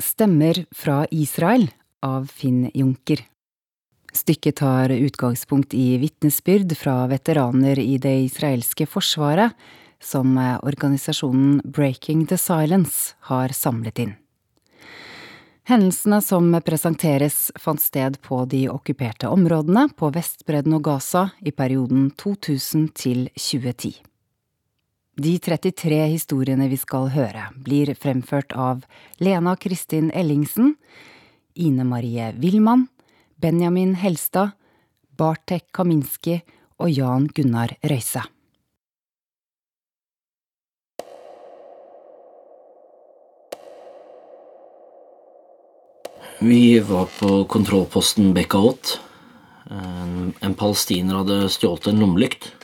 Stemmer fra Israel av Finn Junker. Stykket tar utgangspunkt i vitnesbyrd fra veteraner i det israelske forsvaret, som organisasjonen Breaking the Silence har samlet inn. Hendelsene som presenteres fant sted på de okkuperte områdene på Vestbredden og Gaza i perioden 2000 til 2010. De 33 historiene vi skal høre, blir fremført av Lena Kristin Ellingsen, Ine Marie Willmann, Benjamin Helstad, Bartek Kaminski og Jan Gunnar Røise. Vi var på kontrollposten Bekaot. En, en palestiner hadde stjålet en lommelykt.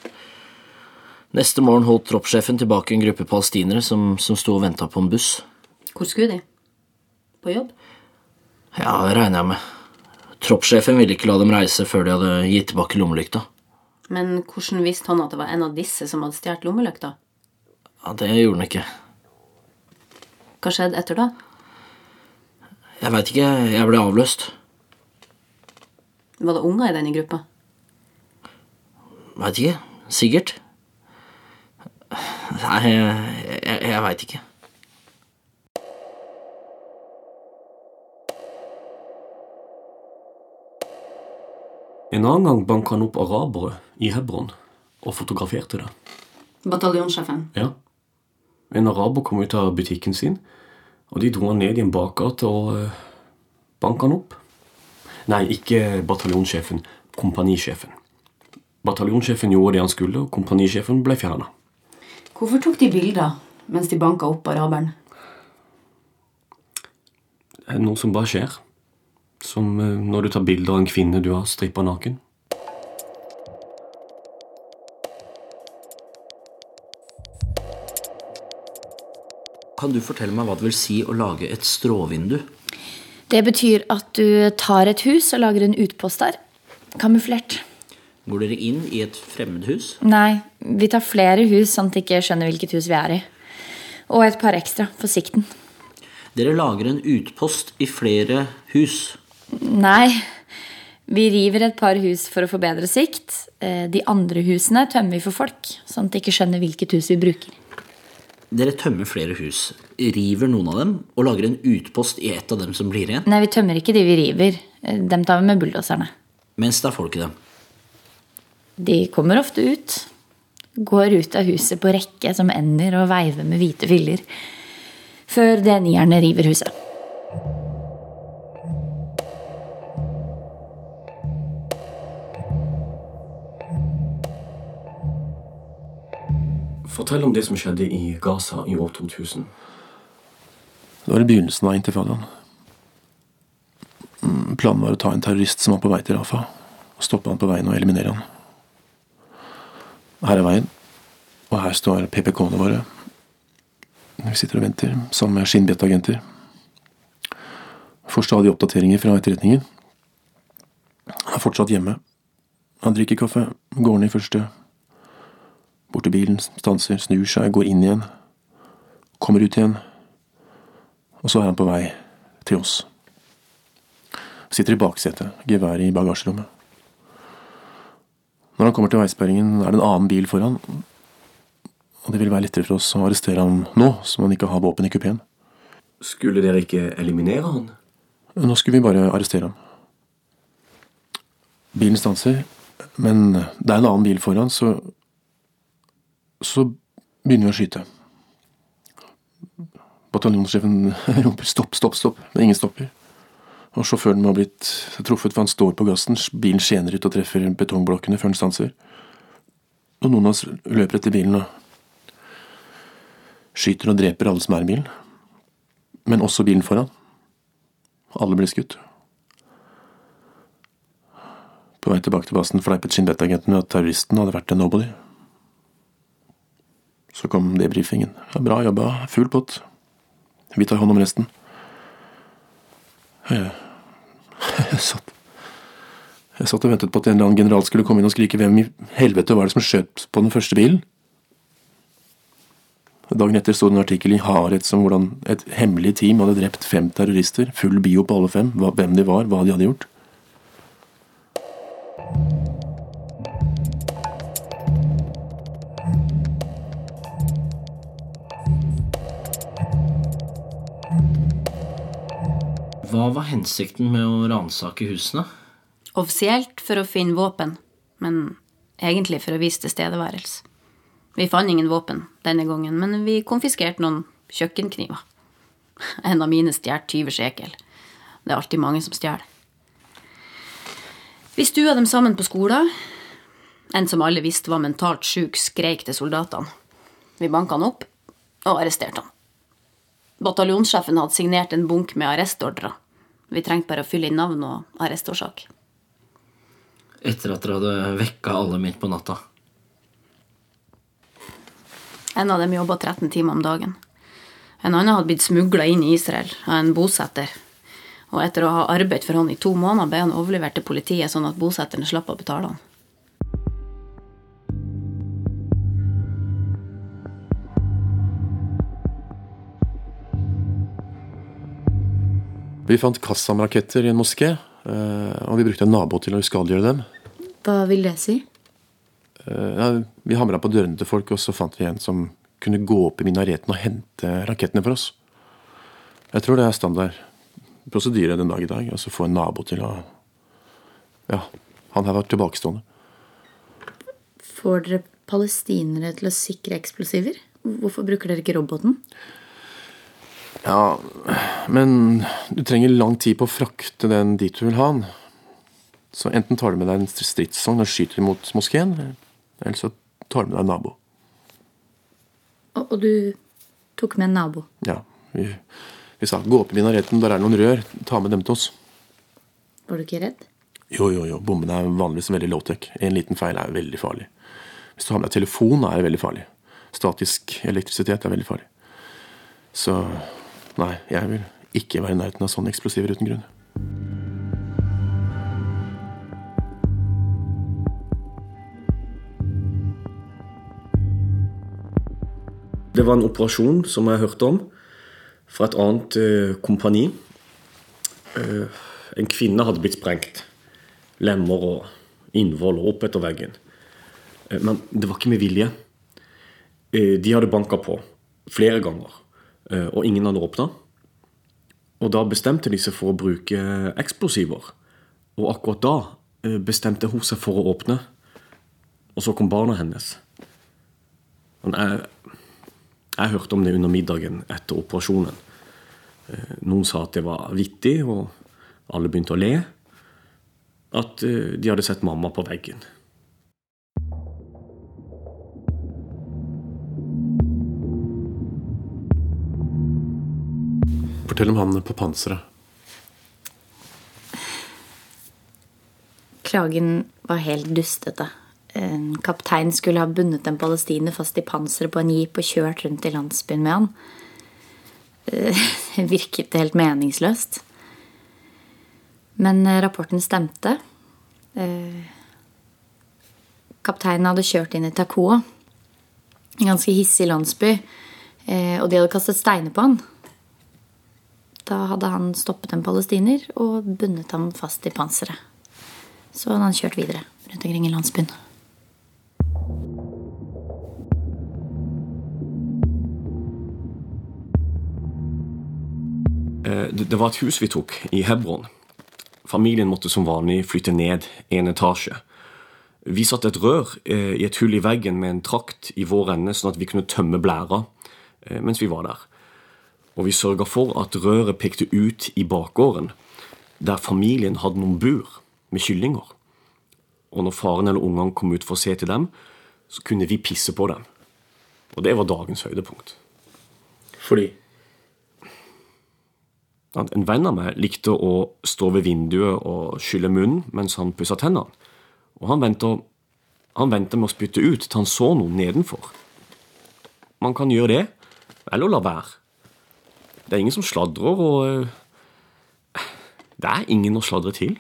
Neste morgen holdt troppssjefen tilbake en gruppe palestinere som, som sto og venta på en buss. Hvor skulle de? På jobb? Ja, det regner jeg med. Troppssjefen ville ikke la dem reise før de hadde gitt tilbake lommelykta. Men hvordan visste han at det var en av disse som hadde stjålet lommelykta? Ja, Det gjorde han ikke. Hva skjedde etter da? Jeg veit ikke, jeg ble avløst. Var det unger i denne gruppa? Veit ikke. Sikkert. Nei, jeg, jeg, jeg veit ikke. En annen gang banka han opp arabere i Hebron og fotograferte det. Bataljonssjefen. Ja. En araber kom ut av butikken sin, og de dro han ned i en bakgate og uh, banka han opp. Nei, ikke bataljonssjefen. Kompanisjefen. Bataljonssjefen gjorde det han skulle, og kompanisjefen ble fjerna. Hvorfor tok de bilder mens de banka opp araberen? Det er noe som bare skjer. Som uh, når du tar bilder av en kvinne du har strippa naken. Kan du fortelle meg hva det vil si å lage et stråvindu? Det betyr at du tar et hus og lager en utpost der. Kamuflert. Går dere inn i et fremmed hus? Nei, vi tar flere hus sånn at de ikke skjønner hvilket hus vi er i. Og et par ekstra for sikten. Dere lager en utpost i flere hus. Nei, vi river et par hus for å få bedre sikt. Eh, De andre husene tømmer vi for folk, sånn at de ikke skjønner hvilket hus vi bruker. Dere tømmer flere hus, river noen av dem og lager en utpost i et av dem som blir igjen. Nei, vi tømmer ikke de vi river. Eh, Dem tar vi med bulldoserne. Mens det er folk i dem. De kommer ofte ut. Går ut av huset på rekke som ender og veiver med hvite filler. Før DNI-erne river huset. Fortell om det som skjedde i Gaza i år 2000. Det var i begynnelsen av intifadaen. Mm, Planen var å ta en terrorist som var på vei til Rafa, og stoppe han på veien og eliminere han. Her er veien, og her står PPK-ene våre. Vi sitter og venter, sammen med skinnbettagenter. Får stadig oppdateringer fra etterretningen. Er fortsatt hjemme. Han drikker kaffe, går ned i første. Bort til bilen, stanser, snur seg, går inn igjen. Kommer ut igjen. Og så er han på vei til oss. Sitter i baksetet, gevær i bagasjerommet. Når han kommer til veisperringen, er det en annen bil foran. Og det vil være lettere for oss å arrestere ham nå, som han ikke har våpen i kupeen. Skulle dere ikke eliminere han? Nå skulle vi bare arrestere ham. Bilen stanser, men det er en annen bil foran, så Så begynner vi å skyte. Bataljonssjefen roper stopp, stopp, stopp, men ingen stopper. Og sjåføren må ha blitt truffet, for han står på gassen. Bilen skjener ut og treffer betongblokkene før den stanser. Og noen av oss løper etter bilen og skyter og dreper alle som er i bilen. Men også bilen foran. Alle blir skutt. På vei tilbake til basen fleipet skinnbettagenten med at terroristen hadde vært en nobody. Så kom debrifingen. Ja, bra jobba, full pott. Vi tar hånd om resten. Jeg, jeg satt Jeg satt og ventet på at en eller annen general skulle komme inn og skrike hvem i helvete var det som skjøt på den første bilen? Dagen etter sto det en artikkel i Haaretz om hvordan et hemmelig team hadde drept fem terrorister. Full bio på alle fem. Hvem de var, hva de hadde gjort. Hva var hensikten med å ransake husene? Offisielt for å finne våpen, men egentlig for å vise tilstedeværelse. Vi fant ingen våpen denne gangen, men vi konfiskerte noen kjøkkenkniver. En av mine stjal 20 shekel. Det er alltid mange som stjeler. Vi stua dem sammen på skolen. En som alle visste var mentalt sjuk, skreik til soldatene. Vi banka han opp og arresterte han. Bataljonssjefen hadde signert en bunk med arrestordrer. Vi trengte bare å fylle inn navn og arrestårsak. Etter at dere hadde vekka alle midt på natta. En av dem jobba 13 timer om dagen. En annen hadde blitt smugla inn i Israel av en bosetter. Og etter å ha arbeidet for han i to måneder ble han overlevert til politiet, sånn at bosetterne slapp å betale han. Vi fant Qassam-raketter i en moské, eh, og vi brukte en nabo til å uskadeliggjøre dem. Hva vil det si? Eh, Ja, vi hamra på dørene til folk, og så fant vi en som kunne gå opp i minareten og hente rakettene for oss. Jeg tror det er standard prosedyre den dag i dag. Altså få en nabo til å Ja, han her var tilbakestående. Får dere palestinere til å sikre eksplosiver? Hvorfor bruker dere ikke roboten? Ja, men du trenger lang tid på å frakte den dit du vil ha den. Så enten tar du med deg en stridsvogn og skyter mot moskeen, eller så tar du med deg en nabo. Og, og du tok med en nabo. Ja, vi, vi sa gå opp i minaretten, der er det noen rør, ta med dem til oss. Var du ikke redd? Jo, jo, jo, Bommene er vanligvis veldig low-tech. En liten feil er veldig farlig. Hvis du har med deg telefon, er det veldig farlig. Statisk elektrisitet er veldig farlig. Så nei, jeg vil ikke være i nærheten av sånne eksplosiver uten grunn. Det var en operasjon som jeg hørte om fra et annet eh, kompani. Eh, en kvinne hadde blitt sprengt. Lemmer og innvoll og opp etter veggen. Eh, men det var ikke med vilje. De hadde banka på flere ganger, og ingen hadde åpna. Og da bestemte de seg for å bruke eksplosiver. Og akkurat da eh, bestemte hun seg for å åpne. Og så kom barna hennes. Men jeg, jeg hørte om det under middagen etter operasjonen. Eh, Noen sa at det var vittig, og alle begynte å le. At eh, de hadde sett mamma på veggen. Fortell om han på panseret. Klagen var helt dustete. En kaptein skulle ha bundet en palestiner fast i panseret på en jeep og kjørt rundt i landsbyen med han. Eh, Det virket helt meningsløst. Men eh, rapporten stemte. Eh, Kapteinen hadde kjørt inn i Takoa, en ganske hissig landsby, og de hadde kastet steiner på han. Da hadde han stoppet en palestiner og bundet ham fast i panseret. Så hadde han kjørt videre rundt omkring i landsbyen. Eh, Det var et hus vi tok i Hebron. Familien måtte som vanlig flytte ned en etasje. Vi satte et rør eh, i et hull i veggen med en trakt i vår ende, sånn at vi kunne tømme blæra eh, mens vi var der. Og vi sørga for at røret pekte ut i bakgården, der familien hadde noen bur med kyllinger. Og når faren eller ungene kom ut for å se til dem, så kunne vi pisse på dem. Og det var dagens høydepunkt. Fordi En venn av meg likte å stå ved vinduet og skylle munnen mens han pussa tennene. Og han venta han med å spytte ut til han så noe nedenfor. Man kan gjøre det, eller la være. Det er ingen som sladrer, og eh, det er ingen å sladre til.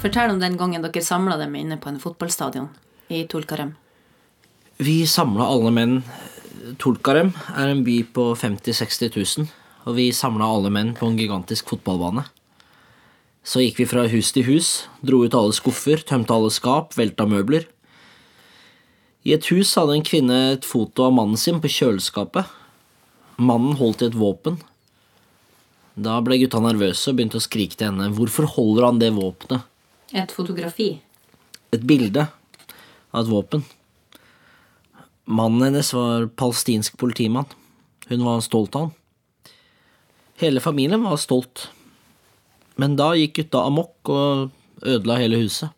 Fortell om den gangen dere samla dem inne på en fotballstadion i Tulkarem. Vi samla alle menn. Tulkarem er en by på 50 000-60 000, og vi samla alle menn på en gigantisk fotballbane. Så gikk vi fra hus til hus, dro ut alle skuffer, tømte alle skap, velta møbler. I et hus hadde en kvinne et foto av mannen sin på kjøleskapet. Mannen holdt i et våpen. Da ble gutta nervøse og begynte å skrike til henne. Hvorfor holder han det våpenet? Et fotografi. Et bilde av et våpen. Mannen hennes var palestinsk politimann. Hun var stolt av han. Hele familien var stolt. Men da gikk gutta amok og ødela hele huset.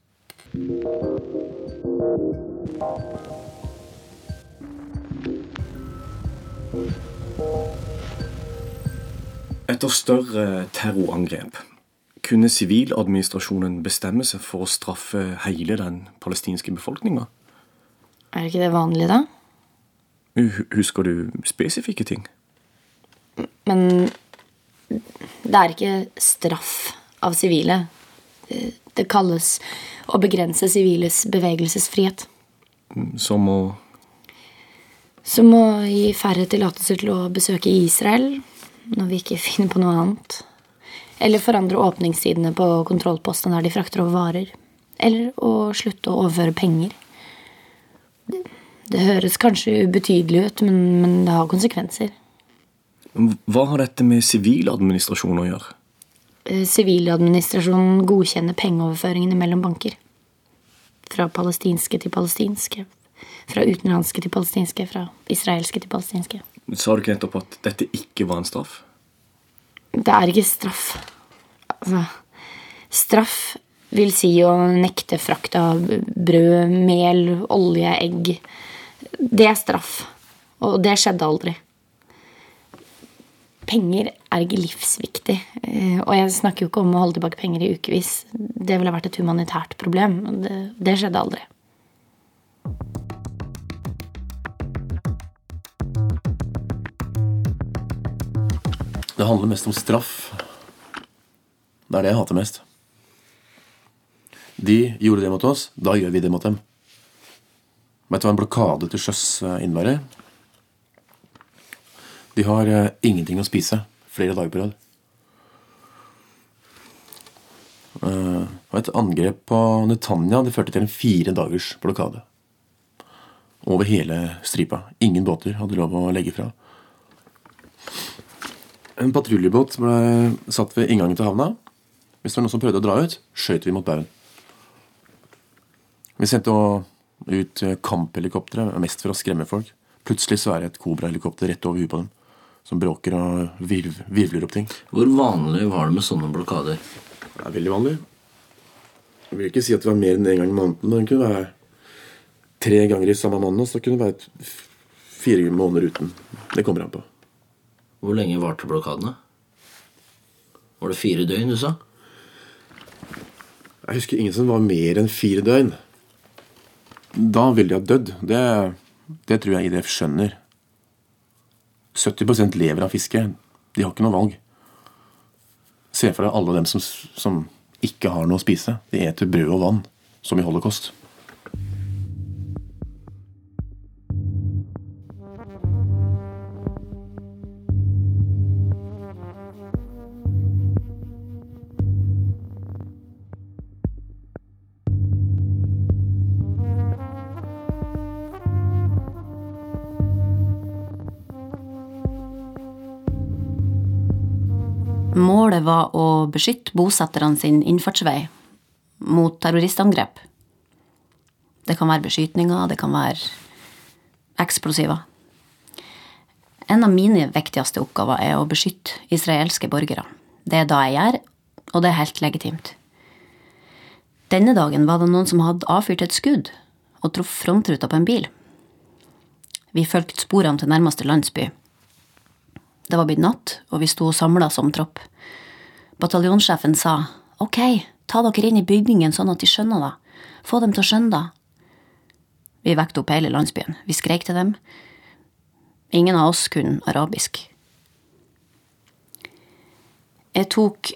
Etter større terrorangrep kunne siviladministrasjonen bestemme seg for å straffe hele den palestinske befolkninga. Er ikke det vanlig, da? Husker du spesifikke ting? Men det er ikke straff av sivile. Det- kalles å begrense siviles bevegelsesfrihet. Som å Som å gi færre tillatelser til å besøke Israel når vi ikke finner på noe annet. Eller forandre åpningstidene på kontrollpostene der de frakter over varer. Eller å slutte å overføre penger. Det, det høres kanskje ubetydelig ut, men, men det har konsekvenser. Hva har dette med siviladministrasjon å gjøre? Eh, Siviladministrasjonen godkjenner pengeoverføringene mellom banker. Fra palestinske til palestinske. Fra utenlandske til palestinske. Fra israelske til palestinske. Sa du ikke nettopp at dette ikke var en straff? Det er ikke straff. Altså, straff vil si å nekte frakt av brød, mel, olje, egg. Det er straff. Og det skjedde aldri. Penger er ikke livsviktig. eh, Og jeg snakker jo ikke om å holde tilbake penger i ukevis. Det ville vært et humanitært problem. Det, det skjedde aldri. Det handler mest om straff. Det er det jeg hater mest. De gjorde det mot oss, da gjør vi det mot dem. Vet du hva en blokade til sjøs innebærer? De har eh, ingenting å spise flere dager på rad. Eh, et angrep på Netanya det førte til en fire dagers blokade. Over hele stripa. Ingen båter hadde lov å legge fra. En patruljebåt ble satt ved inngangen til havna. Hvis det var noen som prøvde å dra ut, skjøt vi mot baugen. Vi sendte ut kamphelikoptre, mest for å skremme folk. Plutselig så er det et kobrahelikopter rett over huet på dem, som bråker og virv, virvler opp ting. Hvor vanlig var det med sånne blokader? Det er veldig vanlig. Jeg vil ikke si at det var mer enn én gang i måneden, men det kunne være tre ganger i samme måned, og så kunne det være fire måneder uten. Det kommer an på. Hvor lenge varte blokadene? Var det fire døgn, du sa? Jeg husker ingen som var mer enn fire døgn. Da ville de ha dødd. Det, det tror jeg IDF skjønner. 70% lever av fiske. De har ikke noe valg. Se for deg alle dem som, som ikke har noe å spise. De eter brød og vann, som i holocaust. Var å beskytte bosetterne sin innfartsvei mot terroristangrep. Det kan være beskytninger, det kan være eksplosiver. En av mine viktigste oppgaver er å beskytte israelske borgere. Det er da jeg gjør, og det er helt legitimt. Denne dagen var det noen som hadde avfyrt et skudd og truffet frontruta på en bil. Vi fulgte sporene til nærmeste landsby. Det var blitt natt, og vi sto samla som tropp. Bataljonssjefen sa ok, ta dere inn i bygningen sånn at de skjønner det. Få dem til å skjønne det. Vi vekket opp hele landsbyen. Vi skrek til dem. Ingen av oss kunne arabisk. Jeg tok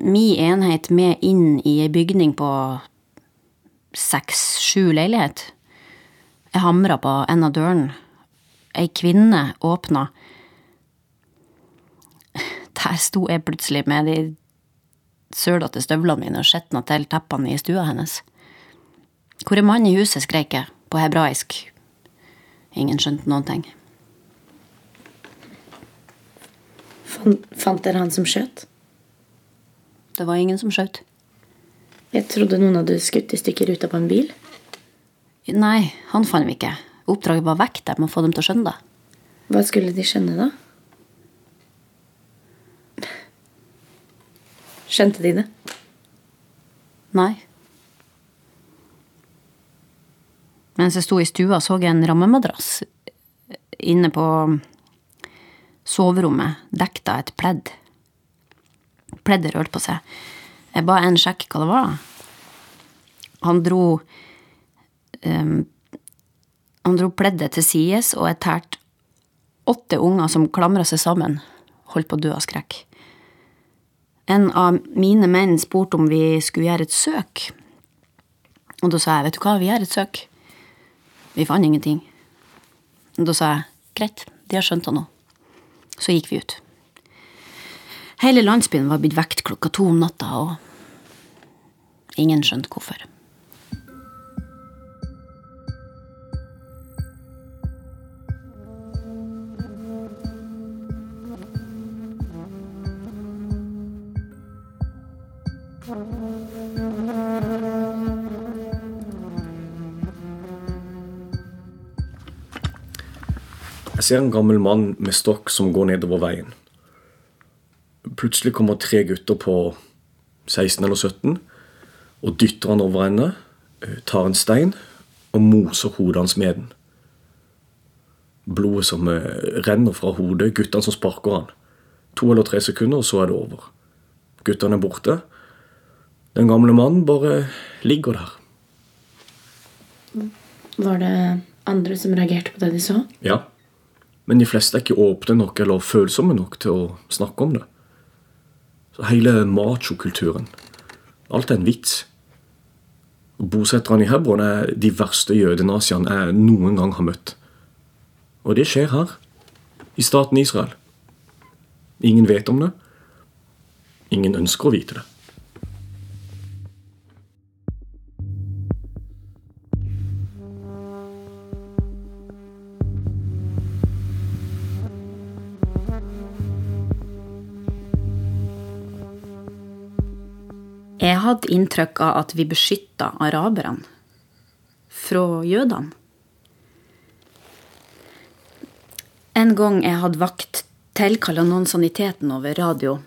mi enhet med inn i ei bygning på seks-sju leilighet. Jeg hamra på en av dørene. Ei kvinne åpna. Der sto jeg plutselig med de sølete støvlene mine og skitna til teppene i stua hennes. Hvor er mannen i huset, skrek jeg på hebraisk. Ingen skjønte noen ting. Fant, fant dere han som skjøt? Det var ingen som skjøt. Jeg trodde noen hadde skutt i stykker ruta på en bil. Nei, han fant vi ikke. Oppdraget var vekk med å få dem til å skjønne det. Hva skulle de skjønne, da? Skjønte de det? Nei. Mens jeg sto i stua, så jeg en rammemadrass inne på soverommet, dekket av et pledd. Pleddet rørte på seg. Jeg ba en sjekke hva det var. Han dro um, Han dro pleddet til sides, og jeg tærte åtte unger som klamra seg sammen, holdt på å dø av skrekk. En av mine menn spurte om vi skulle gjøre et søk. Og da sa jeg, vet du hva, vi gjør et søk. Vi fant ingenting. Og da sa jeg, greit, de har skjønt det nå. Så gikk vi ut. Hele landsbyen var blitt vekt klokka to om natta, og ingen skjønte hvorfor. Jeg ser en gammel mann med stokk som går nedover veien. Plutselig kommer tre gutter på 16 eller 17 og dytter han over ende, eh, tar en stein og moser hodet hans med den. Blodet som eh, renner fra hodet, guttene som sparker han. To eller tre sekunder, og så er det over. Guttene er borte. Den gamle mannen bare ligger der. Var det andre som reagerte på det de så? Ja. Men de fleste er ikke åpne nok eller følsomme nok til å snakke om det. Så hele machokulturen Alt er en vits. Bosetterne i Hebron er de verste jødenaziene jeg noen gang har møtt. Og det skjer her. I staten Israel. Ingen vet om det. Ingen ønsker å vite det. Hadde inntrykk av at vi beskytta araberne fra jødene. En gang jeg hadde vakt, tilkalla noen saniteten over radio.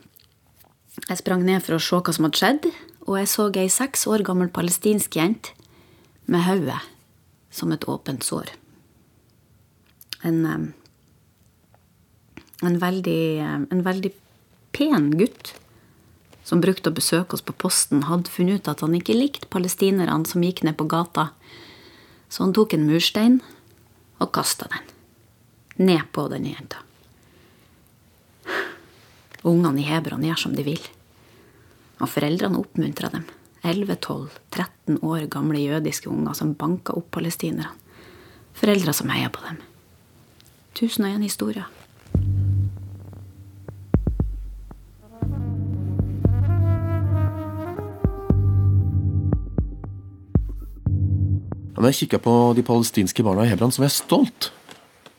Jeg sprang ned for å se hva som hadde skjedd, og jeg så ei seks år gammel palestinsk jente med hodet som et åpent sår. En, eh, en, veldig, eh, en veldig pen gutt som brukte å besøke oss på posten, hadde funnet ut at han ikke likte palestinerne som gikk ned på gata. Så han tok en murstein og kasta den. Ned på denne jenta. Ungene i Hebron gjør som de vil. Og foreldrene oppmuntrer dem. 11-12-13 år gamle jødiske unger som banka opp palestinerne. Foreldre som heier på dem. Tusen og en historier. Når jeg kikka på de palestinske barna i Hebron, så var jeg stolt.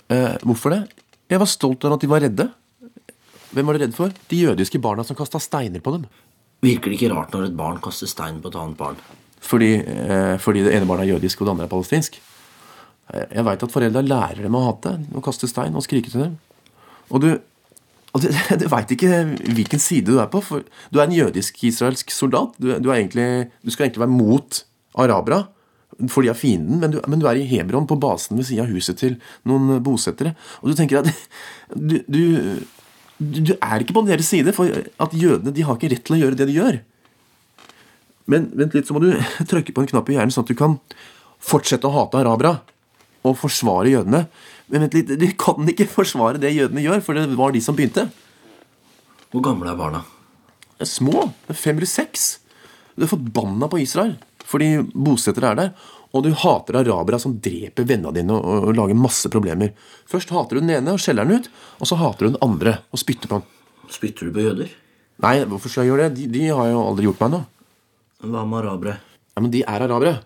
Eh, hvorfor det? Jeg var stolt av at de var redde. Hvem var de redde for? De jødiske barna som kasta steiner på dem. Virker det ikke rart når et barn kaster stein på et annet barn? Fordi, eh, fordi det ene barnet er jødisk, og det andre er palestinsk. Eh, Jeg veit at foreldra lærer dem å hate, å kaste stein og skrike til dem. Og du, og du, du veit ikke hvilken side du er på. For du er en jødisk-israelsk soldat. Du, du, er egentlig, du skal egentlig være mot arabere, for de er fienden. Men du, men du er i Hebron, på basen ved siden av huset til noen bosettere. Og du tenker at du, du, du er ikke på deres side, for at jødene de har ikke rett til å gjøre det de gjør. Men vent litt, så må du trykke på en knapp i hjernen, sånn at du kan fortsette å hate arabere og forsvare jødene. Men vent litt, du kan ikke forsvare det jødene gjør, for det var de som begynte. Hvor gamle er barna? Er små. Fem eller seks. Du er forbanna på Israel fordi bosettere er der. Og du hater arabere som dreper vennene dine og, og, og lager masse problemer. Først hater du den ene og skjeller den ut, og så hater du den andre og spytter på den. Spytter du på jøder? Nei, hvorfor skal jeg gjøre det? De, de har jo aldri gjort meg noe. Hva med arabere? Ja, Men de er arabere.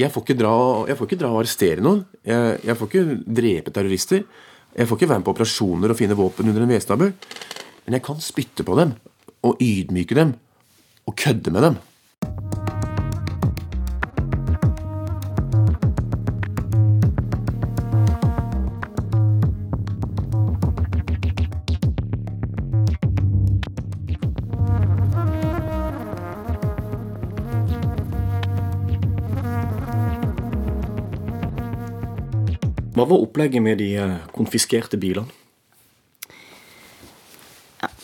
Jeg får ikke dra, får ikke dra og arrestere noen. Jeg, jeg får ikke drepe terrorister. Jeg får ikke være med på operasjoner og finne våpen under en vedstabel. Men jeg kan spytte på dem og ydmyke dem og kødde med dem. Hva var opplegget med de eh, konfiskerte bilene?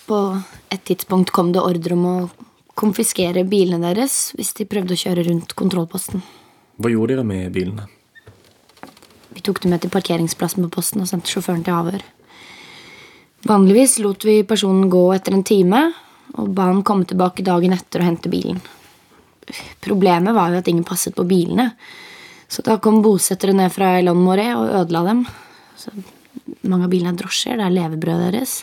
På et tidspunkt kom det ordre om å konfiskere bilene deres hvis de prøvde å kjøre rundt kontrollposten. Hva gjorde dere med bilene? Vi tok dem med til parkeringsplassen på posten og sendte sjåføren til avhør. Vanligvis lot vi personen gå etter en time og ba han komme tilbake dagen etter og hente bilen. Problemet var jo at ingen passet på bilene. Så da kom bosettere ned fra Elon Moré og ødela dem. Så mange av bilene er drosjer. Det er levebrødet deres.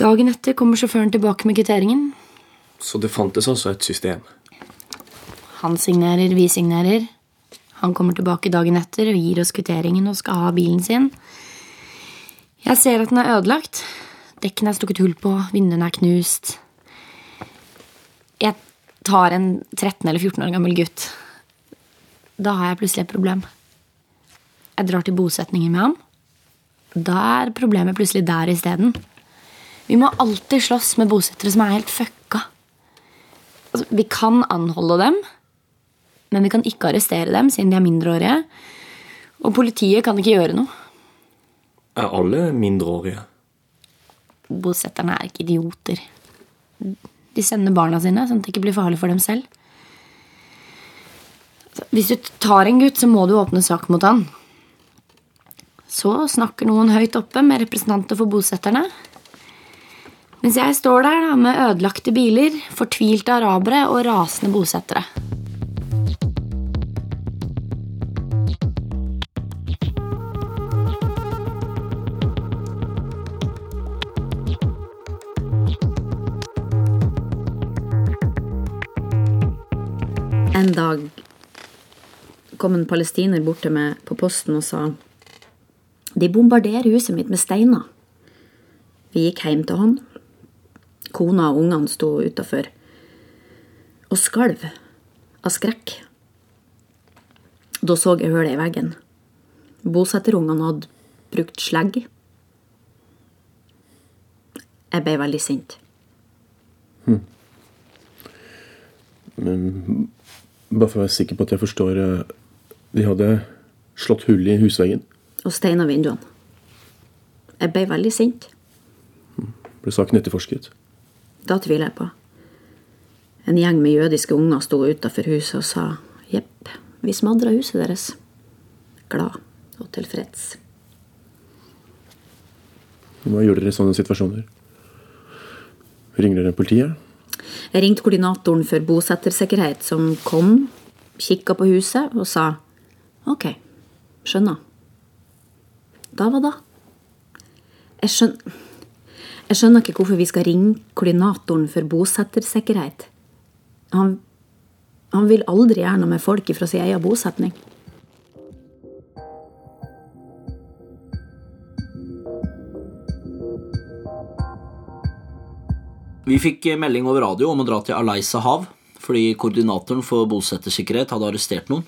Dagen etter kommer sjåføren tilbake med kvitteringen. Så det fantes altså et system? Han signerer, vi signerer. Han kommer tilbake dagen etter og gir oss kvitteringen og skal ha bilen sin. Jeg ser at den er ødelagt. Dekkene er stukket hull på, vinduene er knust. Jeg tar en 13 eller 14 år gammel gutt. Da har jeg plutselig et problem. Jeg drar til bosetningen med ham. Da er problemet plutselig der isteden. Vi må alltid slåss med bosettere som er helt fucka. Altså, vi kan anholde dem, men vi kan ikke arrestere dem siden de er mindreårige. Og politiet kan ikke gjøre noe. Er alle mindreårige? Bosetterne er ikke idioter. De sender barna sine sånn at det ikke blir farlig for dem selv. Hvis du tar en gutt, så må du åpne sak mot han. Så snakker noen høyt oppe med representanter for bosetterne. Mens jeg står der da, med ødelagte biler, fortvilte arabere og rasende bosettere. En dag kom en palestiner bort til meg på posten og sa De bombarderer huset mitt med steiner. Vi gikk hjem til han. Kona og ungene sto utafor og skalv av skrekk. Da så jeg hullet i veggen. Bosetterungene hadde brukt slegg. Jeg ble veldig sint. Men bare for å være sikker på at jeg forstår eh, De hadde slått hull i husveggen. Og steina vinduene. Jeg ble veldig sint. Ble saken etterforsket. Da tviler jeg på. En gjeng med jødiske unger sto utafor huset og sa jepp, vi smadra huset deres. Glad og tilfreds. Hva gjør dere i sånne situasjoner? Ringer dere politiet? Jeg ringte koordinatoren for bosettersikkerhet, som kom, kikka på huset og sa ok, skjønner. Da var da? Jeg skjønner Jeg skjønner ikke hvorfor vi skal ringe koordinatoren for bosettersikkerhet. Han, han vil aldri gjøre noe med folk fra sin egen bosetning. Vi fikk melding over radio om å dra til Aleisa hav, fordi koordinatoren for bosettersikkerhet hadde arrestert noen.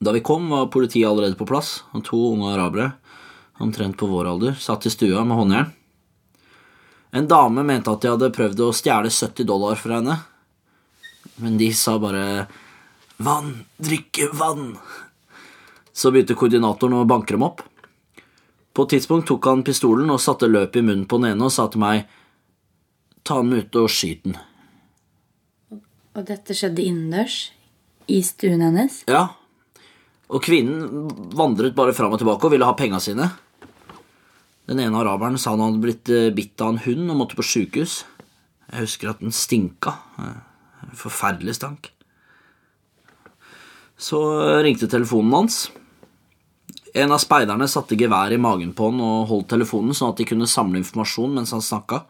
Da vi kom, var politiet allerede på plass, og to unge arabere, omtrent på vår alder, satt i stua med håndjern. En dame mente at de hadde prøvd å stjele 70 dollar fra henne, men de sa bare 'vann, drikke vann'. Så begynte koordinatoren å banke dem opp. På et tidspunkt tok han pistolen og satte løpet i munnen på den ene og sa til meg Ta den ut og skyt den. Og dette skjedde innendørs? I stuen hennes? Den ene araberen sa han hadde blitt eh, bitt av en hund og måtte på sjukehus. Jeg husker at den stinka. Eh, Forferdelig stank. Så ringte telefonen hans. En av speiderne satte gevær i magen på han og holdt telefonen sånn at de kunne samle informasjon mens han snakka.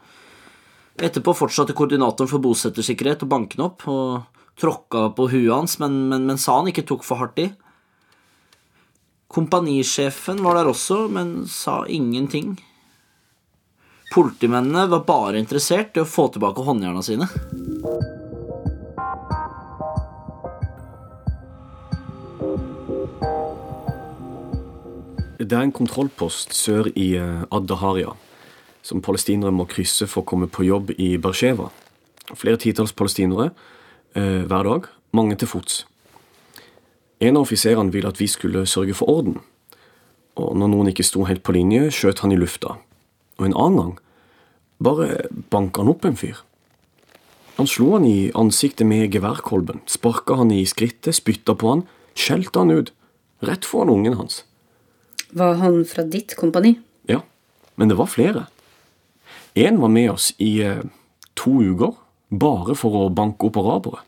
Etterpå fortsatte koordinatoren for bosettersikkerhet å banke han opp og tråkka på huet hans, men, men, men sa han ikke tok for hardt i. Kompanisjefen var der også, men sa ingenting. Politimennene var bare interessert i å få tilbake håndjerna sine. Det er en kontrollpost sør i eh, Addaharia som palestinere må krysse for å komme på jobb i Beersheva. Flere titalls palestinere eh, hver dag, mange til fots. En av offiserene ville at vi skulle sørge for orden, og når noen ikke sto helt på linje, skjøt han i lufta. Og en annen gang bare banka han opp en fyr. Han slo han i ansiktet med geværkolben, sparka han i skrittet, spytta på han, skjelte han ut, rett foran ungen hans. Var han fra ditt kompani? Ja, men det var flere. En var med oss i eh, to uker, bare for å banke opp arabere.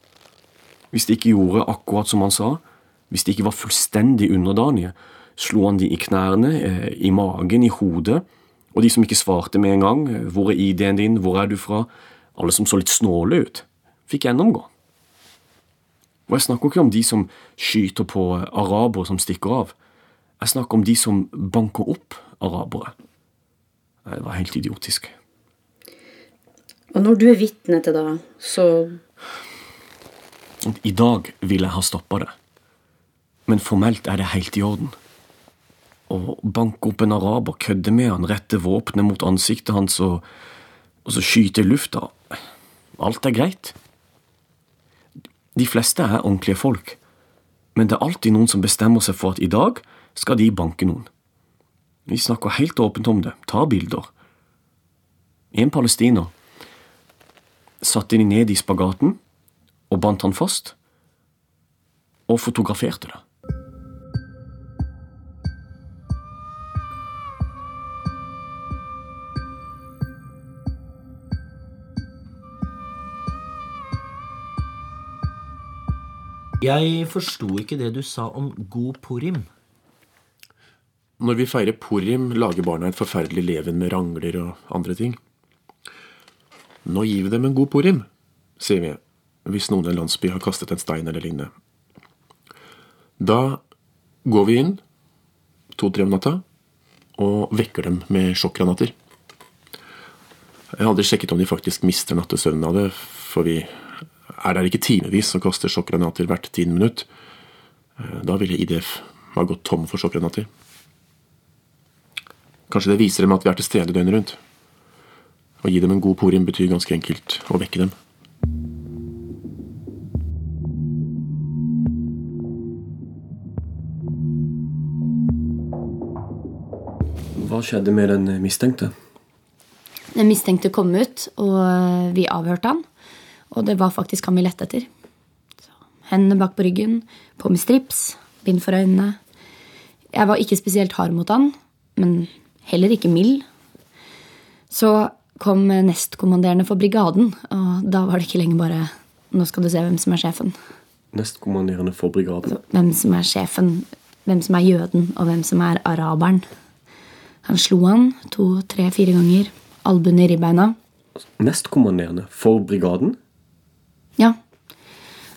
Hvis de ikke gjorde akkurat som han sa, hvis de ikke var fullstendig underdanige, slo han de i knærne, eh, i magen, i hodet, og de som ikke svarte med en gang, eh, hvor er ID-en din, hvor er du fra, alle som så litt snåle ut, fikk gjennomgå. Og jeg snakker ikke om de som skyter på eh, arabere som stikker av. Jeg snakker om de som banker opp arabere. Det var helt idiotisk. Og når du er vitne til det, så I dag ville jeg ha stoppa det, men formelt er det helt i orden. Å banke opp en araber, kødde med han, rette våpenet mot ansiktet hans og, og så skyte i lufta Alt er greit. De fleste er ordentlige folk, men det er alltid noen som bestemmer seg for at i dag skal de banke noen. Vi snakker helt åpent om det, tar bilder. En palestiner satte de ned i spagaten og bandt han fast, og fotograferte det. Jeg forsto ikke det du sa om god purim. Når vi feirer purim, lager barna et forferdelig leven med rangler og andre ting. Nå gir vi dem en god purim, sier vi, hvis noen i en landsby har kastet en stein eller lignende. Da går vi inn to-tre om natta og vekker dem med sjokkgranater. Jeg har aldri sjekket om de faktisk mister nattesøvnen av det, for vi er der ikke timevis og kaster sjokkgranater hvert tiende minutt. Da ville IDF ha gått tom for sjokkgranater. Kanskje det viser dem at vi er til stede døgnet rundt. Å gi dem en god porim betyr ganske enkelt å vekke dem. Hva skjedde med den mistenkte? Den mistenkte kom ut, og vi avhørte han. Og det var faktisk han vi lette etter. Så, hendene bak på ryggen, på med strips, bind for øynene. Jeg var ikke spesielt hard mot han, men heller ikke mild. Så kom nestkommanderende for brigaden, og da var det ikke lenger bare Nå skal du se hvem som er sjefen. Nestkommanderende for brigaden. Hvem som er sjefen, hvem som er jøden, og hvem som er araberen. Han slo han to, tre, fire ganger. Albuen i ribbeina. Nestkommanderende for brigaden?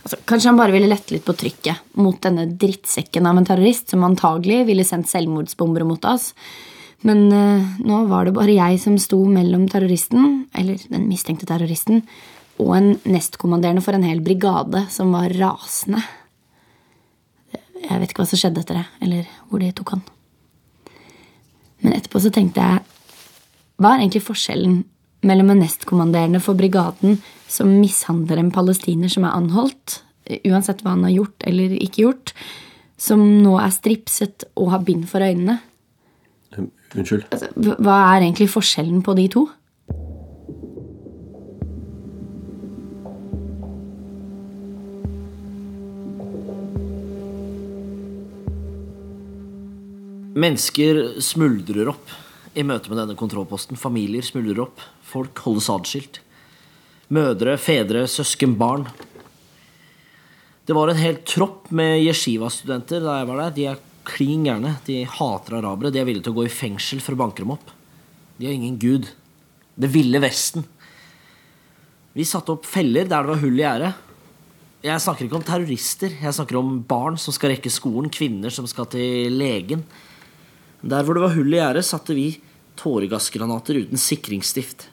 Altså, kanskje han bare ville lette litt på trykket mot denne drittsekken av en terrorist som antagelig ville sendt selvmordsbomber mot oss. Men eh, nå var det bare jeg som sto mellom terroristen, eller den mistenkte terroristen, og en nestkommanderende for en hel brigade som var rasende. Jeg vet ikke hva som skjedde etter det, eller hvor de tok han. Men etterpå så tenkte jeg Hva er egentlig forskjellen mellom en nestkommanderende for brigaden som mishandler en palestiner som er anholdt, uansett hva han har gjort eller ikke gjort, som nå er stripset og har bind for øynene? Um, unnskyld? Altså, hva er egentlig forskjellen på de to? Mennesker smuldrer opp i møte med denne kontrollposten. Familier smuldrer opp. Folk holdes adskilt. Mødre, fedre, søsken, barn. Det var en hel tropp med yeshiva-studenter da jeg var der. De er klin gærne. De hater arabere. De er villige til å gå i fengsel for å banke dem opp. De har ingen gud. Det ville Vesten. Vi satte opp feller der det var hull i gjerdet. Jeg snakker ikke om terrorister. Jeg snakker om barn som skal rekke skolen, kvinner som skal til legen. Der hvor det var hull i gjerdet, satte vi tåregassgranater uten sikringsstift.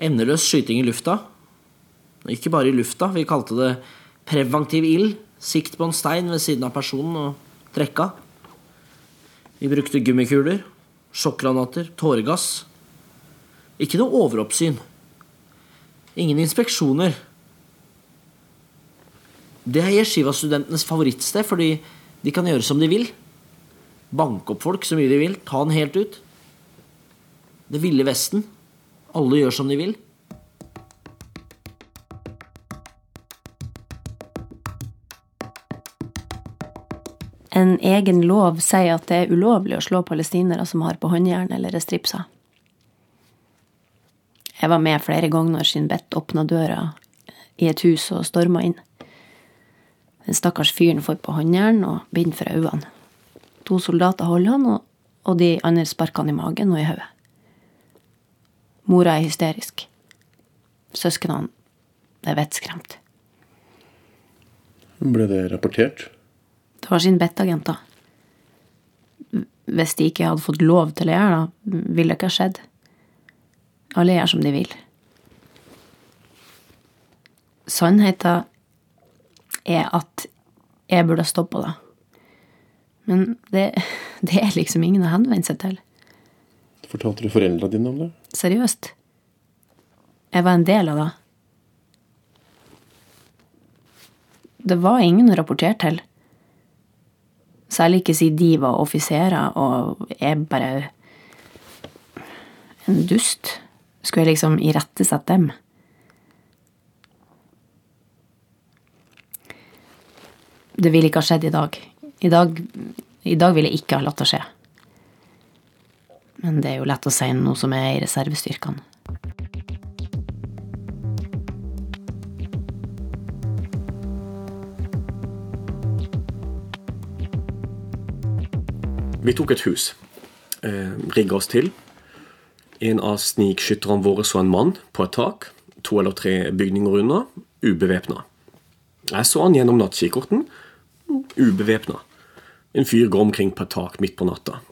Endeløs skyting i lufta. Ikke bare i lufta, vi kalte det preventiv ild. Sikt på en stein ved siden av personen og trekka. Vi brukte gummikuler, sjokkgranater, tåregass. Ikke noe overoppsyn. Ingen inspeksjoner. Det er Yeshiva-studentenes favorittsted, fordi de kan gjøre som de vil. Banke opp folk så mye de vil, ta den helt ut. Det ville Vesten. Alle gjør som de vil. En egen lov sier at det er ulovlig å slå palestinere som har på håndjern eller er stripsa. Jeg var med flere ganger når Shin Bet åpna døra i et hus og storma inn. Den stakkars fyren får på håndjern og bind for øynene. To soldater holder han, og de andre sparker han i magen og i hodet. Mora er hysterisk. Søsknene er vettskremt. Ble det rapportert? Det var sin bettagenter. Hvis de ikke hadde fått lov til å gjøre det, ville det ikke ha skjedd. Alle gjør som de vil. Sannheten er at jeg burde ha stoppa det. Men det, det er liksom ingen å henvende seg til. Fortalte du foreldra dine om det? Seriøst. Jeg var en del av det. Det var ingen å rapportere til. Særlig ikke siden de var offiserer, og jeg bare En dust. Skulle jeg liksom irettesette dem? Det ville ikke ha skjedd i dag. I dag, dag ville jeg ikke ha latt det skje. Men det er jo lett å si noe som er i reservestyrkene. Vi tok et hus. Eh, rigga oss til. En av snikskytterne våre så en mann på et tak, to eller tre bygninger unna, ubevæpna. Jeg så han gjennom nattkikkerten, ubevæpna. En fyr går omkring på et tak midt på natta.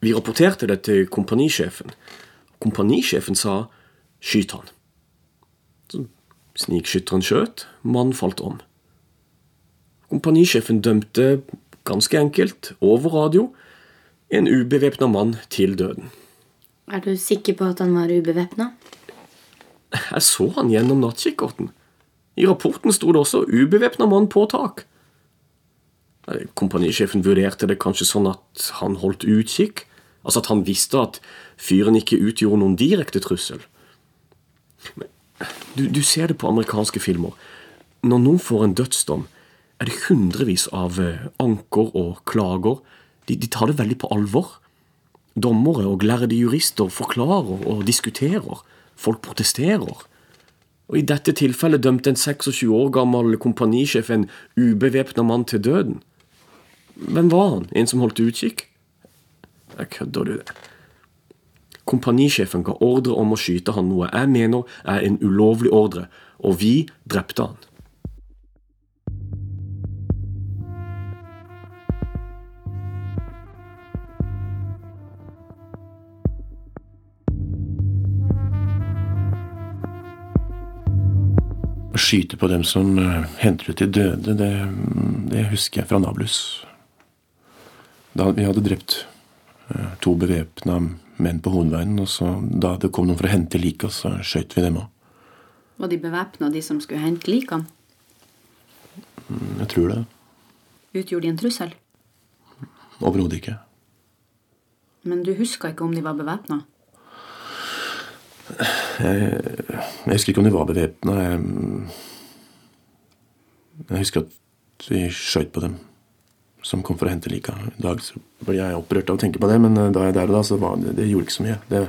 Vi rapporterte det til kompanisjefen. Kompanisjefen sa 'skyt han'. Så Snikskytteren skjøt, mannen falt om. Kompanisjefen dømte ganske enkelt, over radio, en ubevæpna mann til døden. Er du sikker på at han var ubevæpna? Jeg så han gjennom nattkikkerten. I rapporten sto det også 'ubevæpna mann på tak'. Kompanisjefen vurderte det kanskje sånn at han holdt utkikk, altså at han visste at fyren ikke utgjorde noen direkte trussel. Men du, du ser det på amerikanske filmer. Når noen får en dødsdom, er det hundrevis av eh, anker og klager. De, de tar det veldig på alvor. Dommere og lærde jurister forklarer og diskuterer. Folk protesterer. Og I dette tilfellet dømte en 26 år gammel kompanisjef en ubevæpna mann til døden. Hvem var han? En som holdt utkikk? Jeg kødder du? Kompanisjefen ga ordre om å skyte han, noe jeg mener er en ulovlig ordre, og vi drepte han. Å skyte på dem som eh, henter ut de døde, det, det husker jeg fra Nablus. Da vi hadde drept to bevæpna menn på hovedveien, og så da det kom noen for å hente lika, så skjøt vi dem òg. Var de bevæpna, de som skulle hente likene? Jeg tror det. Utgjorde de en trussel? Overhodet ikke. Men du huska ikke om de var bevæpna? Jeg, jeg husker ikke om de var bevæpna. Jeg, jeg husker at vi skjøt på dem. Som kom for å hente liket. I dag så blir jeg opprørt av å tenke på det, men da jeg der og da, så var det, det gjorde ikke så mye. Det,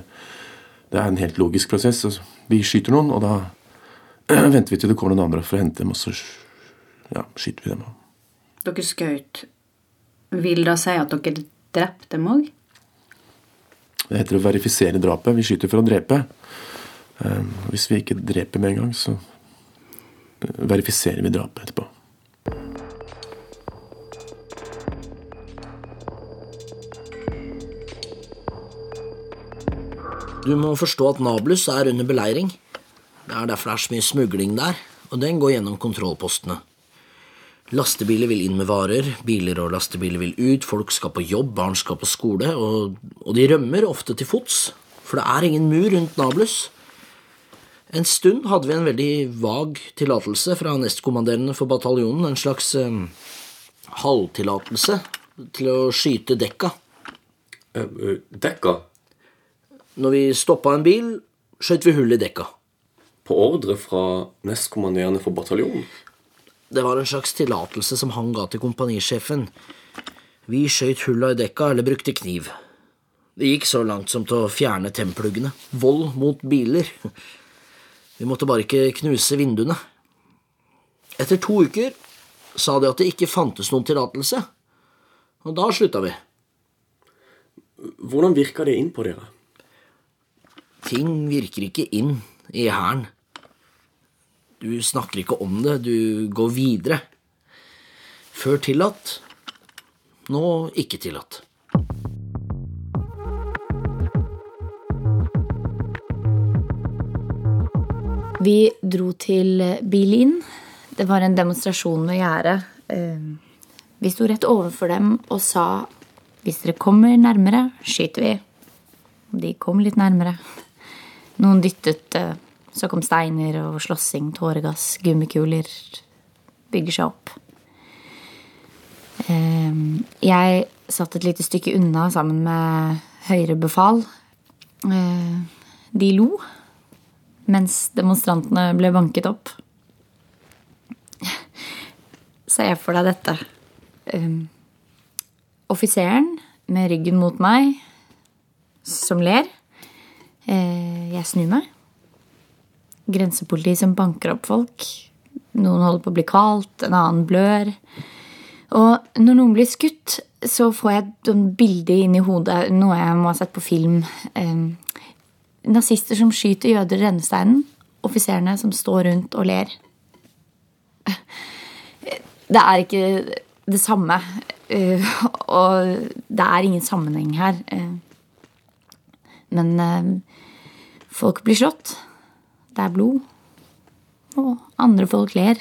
det er en helt logisk prosess. Vi skyter noen, og da venter vi til det kommer noen andre for å hente dem, og så ja, skyter vi dem. Dere skjøt. Vil da si at dere drepte dem òg? Det heter å verifisere drapet. Vi skyter for å drepe. Hvis vi ikke dreper med en gang, så verifiserer vi drapet etterpå. Du må forstå at Nablus er under beleiring. Det er derfor det er så mye smugling der, og den går gjennom kontrollpostene. Lastebiler vil inn med varer, biler og lastebiler vil ut, folk skal på jobb, barn skal på skole, og, og de rømmer ofte til fots, for det er ingen mur rundt Nablus. En stund hadde vi en veldig vag tillatelse fra nestkommanderende for bataljonen, en slags eh, halvtillatelse til å skyte dekka. Eh, dekka? Når vi stoppa en bil, skjøt vi hull i dekka. På ordre fra nestkommanderende for bataljonen? Det var en slags tillatelse som han ga til kompanisjefen. Vi skjøt hulla i dekka eller brukte kniv. Det gikk så langt som til å fjerne templuggene. Vold mot biler. Vi måtte bare ikke knuse vinduene. Etter to uker sa de at det ikke fantes noen tillatelse, og da slutta vi. Hvordan virka det inn på dere? Ting virker ikke inn i hæren. Du snakker ikke om det, du går videre. Før tillatt, nå ikke tillatt. Vi dro til Bilin. Det var en demonstrasjon ved gjerdet. Vi sto rett overfor dem og sa hvis dere kommer nærmere, skyter vi. De kom litt nærmere. Noen dyttet, så kom steiner og slåssing, tåregass, gummikuler. Bygger seg opp. Jeg satt et lite stykke unna sammen med høyere befal. De lo mens demonstrantene ble banket opp. Se for deg dette. Um, offiseren med ryggen mot meg, som ler. Uh, jeg snur meg. Grensepoliti som banker opp folk. Noen holder på å bli kvalt, en annen blør. Og når noen blir skutt, så får jeg et bilde inn i hodet, noe jeg må ha sett på film. Eh, nazister som skyter jøder i rennesteinen. Offiserene som står rundt og ler. Det er ikke det samme. Og det er ingen sammenheng her. Men folk blir slått. Det er blod. Og andre folk ler.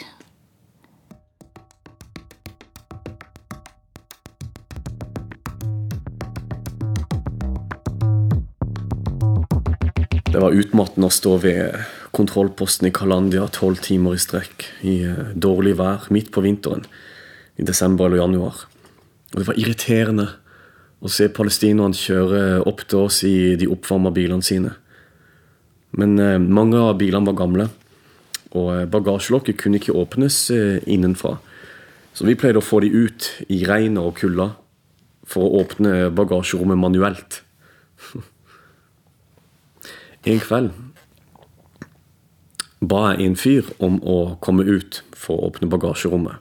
Det var utmattende å stå ved kontrollposten i Kalandia tolv timer i strekk i dårlig vær midt på vinteren i desember eller januar. Og det var irriterende å se palestinerne kjøre opp til oss i de oppvarma bilene sine. Men eh, mange av bilene var gamle, og bagasjelokket kunne ikke åpnes eh, innenfra. Så vi pleide å få de ut i regnet og kulda for å åpne bagasjerommet manuelt. En kveld ba jeg en fyr om å komme ut for å åpne bagasjerommet.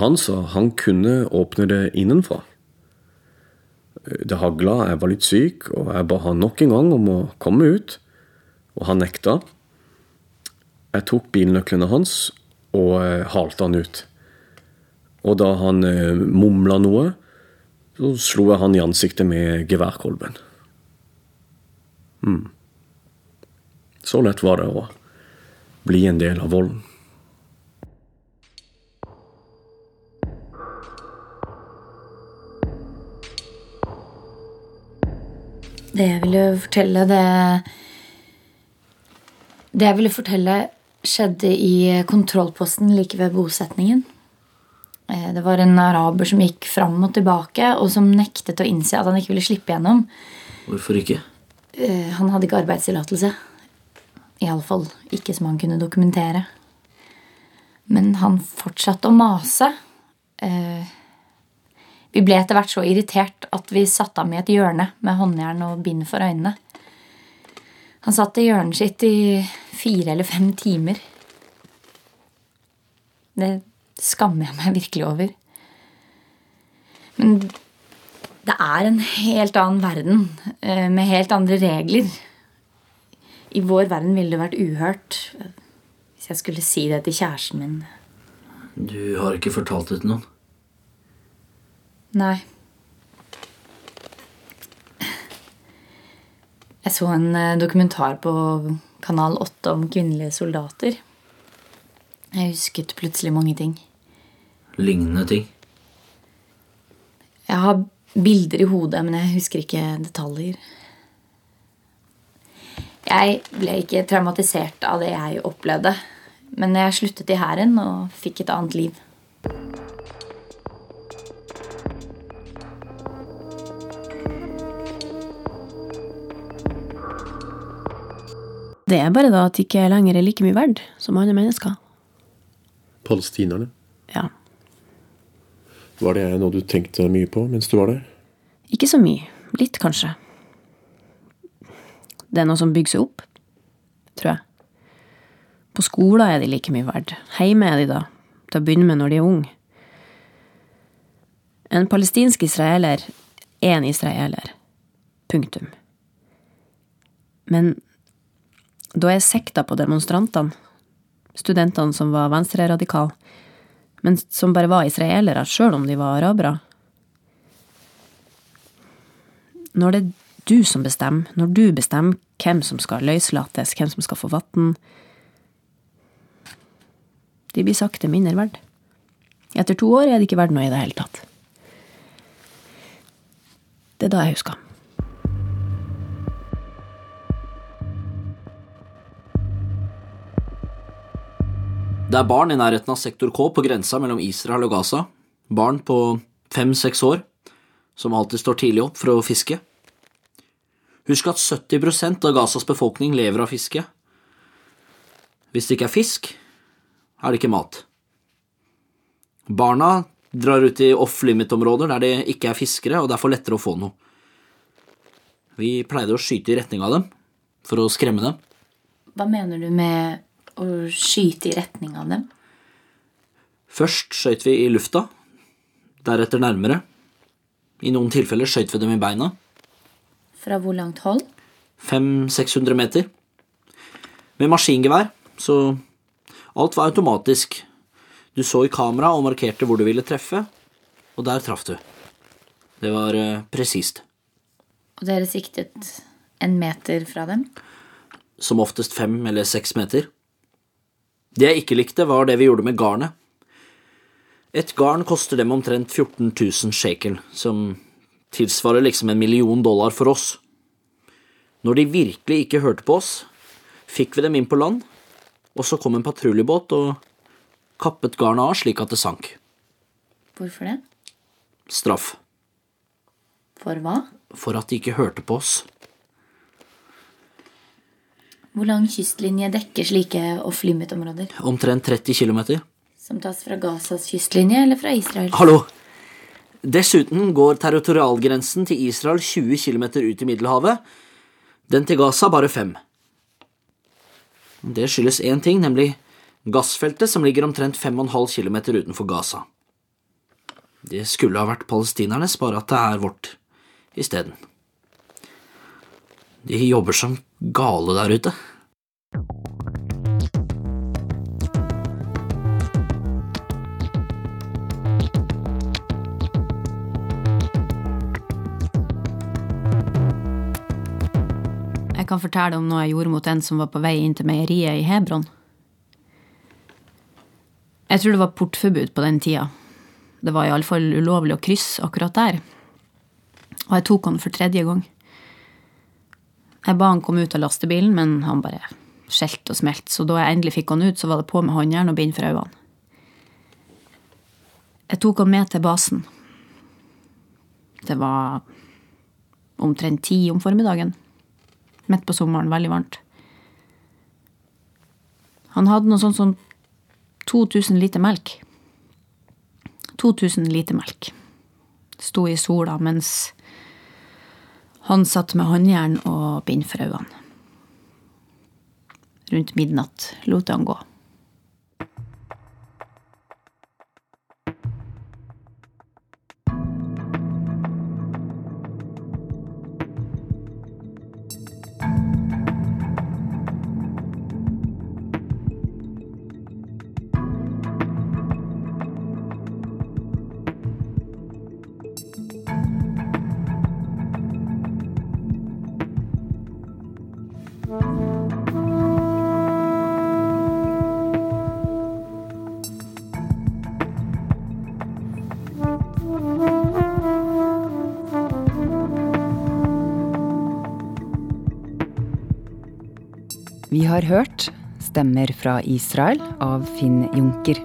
Han sa han kunne åpne det innenfra. Det hagla, jeg var litt syk, og jeg ba han nok en gang om å komme ut. Og han nekta. Jeg tok bilnøklene hans og halte han ut. Og da han mumla noe, så slo jeg han i ansiktet med geværkolben. Mm. Så lett var det å bli en del av volden. Det jeg ville fortelle, det Det jeg ville fortelle, skjedde i kontrollposten like ved bosetningen. Det var en araber som gikk fram og tilbake, og som nektet å innse at han ikke ville slippe gjennom. Hvorfor ikke? Han hadde ikke arbeidstillatelse. Iallfall ikke som han kunne dokumentere. Men han fortsatte å mase. Vi ble etter hvert så irritert at vi satte ham i et hjørne med håndjern og bind for øynene. Han satt i hjørnet sitt i fire eller fem timer. Det skammer jeg meg virkelig over. Men det er en helt annen verden, eh, med helt andre regler. I vår verden ville det vært uhørt hvis jeg skulle si det til kjæresten min. Du har ikke fortalt det til noen? Nei. Jeg så en eh, dokumentar på Kanal 8 om kvinnelige soldater. Jeg husket plutselig mange ting. Lignende ting? Jeg har bilder i hodet, men jeg husker ikke detaljer. Jeg ble ikke traumatisert av det jeg opplevde, men jeg sluttet i hæren og fikk et annet liv. Det er bare da at de ikke lenger er like mye verdt som andre mennesker. Palestinerne. Ja. Var det noe du tenkte mye på mens du var der? Ikke så mye. Litt, kanskje. Det er noe som bygger seg opp, tror jeg. På skolen er de like mye verdt. Hjemme er de da, til å begynne med når de er unge. En palestinsk israeler er en israeler. Punktum. Men da jeg sekta på demonstrantene, studentene som var venstreradikale, men som bare var israelere, sjøl om de var arabere Når det er du som bestemmer, når du bestemmer hvem som skal løslates, hvem som skal få vann De blir sakte mindre verd. Etter to år er de ikke verdt noe i det hele tatt. Det er da jeg husker. Det er barn i nærheten av sektor K på grensa mellom Israel og Gaza. Barn på fem–seks år som alltid står tidlig opp for å fiske. Husk at 70% av Gazas befolkning lever av fiske. Hvis det ikke er fisk, er det ikke mat. Barna drar ut i off-limit-områder der det ikke er fiskere, og derfor lettere å få noe. Vi pleide å skyte i retning av dem for å skremme dem. Hva mener du med å skyte i retning av dem? Først skøyt vi i lufta, deretter nærmere. I noen tilfeller skøyt vi dem i beina. Fra hvor langt hold? 500-600 meter. Med maskingevær, så alt var automatisk. Du så i kamera og markerte hvor du ville treffe, og der traff du. Det var eh, presist. Og dere siktet en meter fra dem? Som oftest fem eller seks meter. Det jeg ikke likte, var det vi gjorde med garnet. Et garn koster dem omtrent 14 000 shekel, som tilsvarer liksom en million dollar for oss. Når de virkelig ikke hørte på oss, fikk vi dem inn på land, og så kom en patruljebåt og kappet garnet av slik at det sank. Hvorfor det? Straff. For hva? For at de ikke hørte på oss. Hvor lang kystlinje dekker slike off-limit-områder? Omtrent 30 kilometer. Som tas fra Gazas kystlinje eller fra Israel? Hallo! Dessuten går territorialgrensen til Israel 20 km ut i Middelhavet. Den til Gaza bare fem. Det skyldes én ting, nemlig gassfeltet som ligger omtrent 5,5 km utenfor Gaza. Det skulle ha vært palestinernes, bare at det er vårt isteden. De jobber som gale der ute. Jeg kan fortelle om noe jeg gjorde mot en som var på vei inn til meieriet i Hebron. Jeg tror det var portforbud på den tida. Det var iallfall ulovlig å krysse akkurat der. Og jeg tok han for tredje gang. Jeg ba han komme ut av lastebilen, men han bare skjelte og smelte, så da jeg endelig fikk han ut, så var det på med håndjern og bind for øynene. Jeg tok han med til basen. Det var omtrent ti om formiddagen. Midt på sommeren, veldig varmt. Han hadde noe sånt som 2000 liter melk. 2000 liter melk. Sto i sola mens han satt med håndjern og bind for øynene. Rundt midnatt lot han gå. Vi har hørt Stemmer fra Israel av Finn Junker.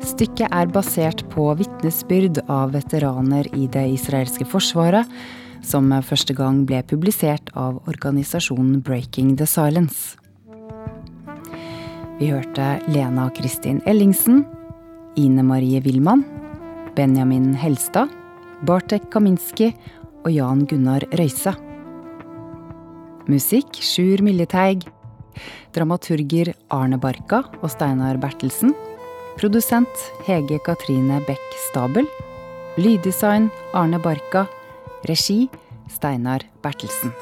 Stykket er basert på vitnesbyrd av veteraner i det israelske forsvaret, som første gang ble publisert av organisasjonen Breaking the Silence. Vi hørte Lena Kristin Ellingsen, Ine Marie Wilman, Benjamin Helstad, Bartek Kaminski og Jan Gunnar Røise. Musikk Sjur Miljeteig. Dramaturger Arne Barka og Steinar Bertelsen. Produsent Hege Katrine Bech Stabel. Lyddesign Arne Barka. Regi Steinar Bertelsen.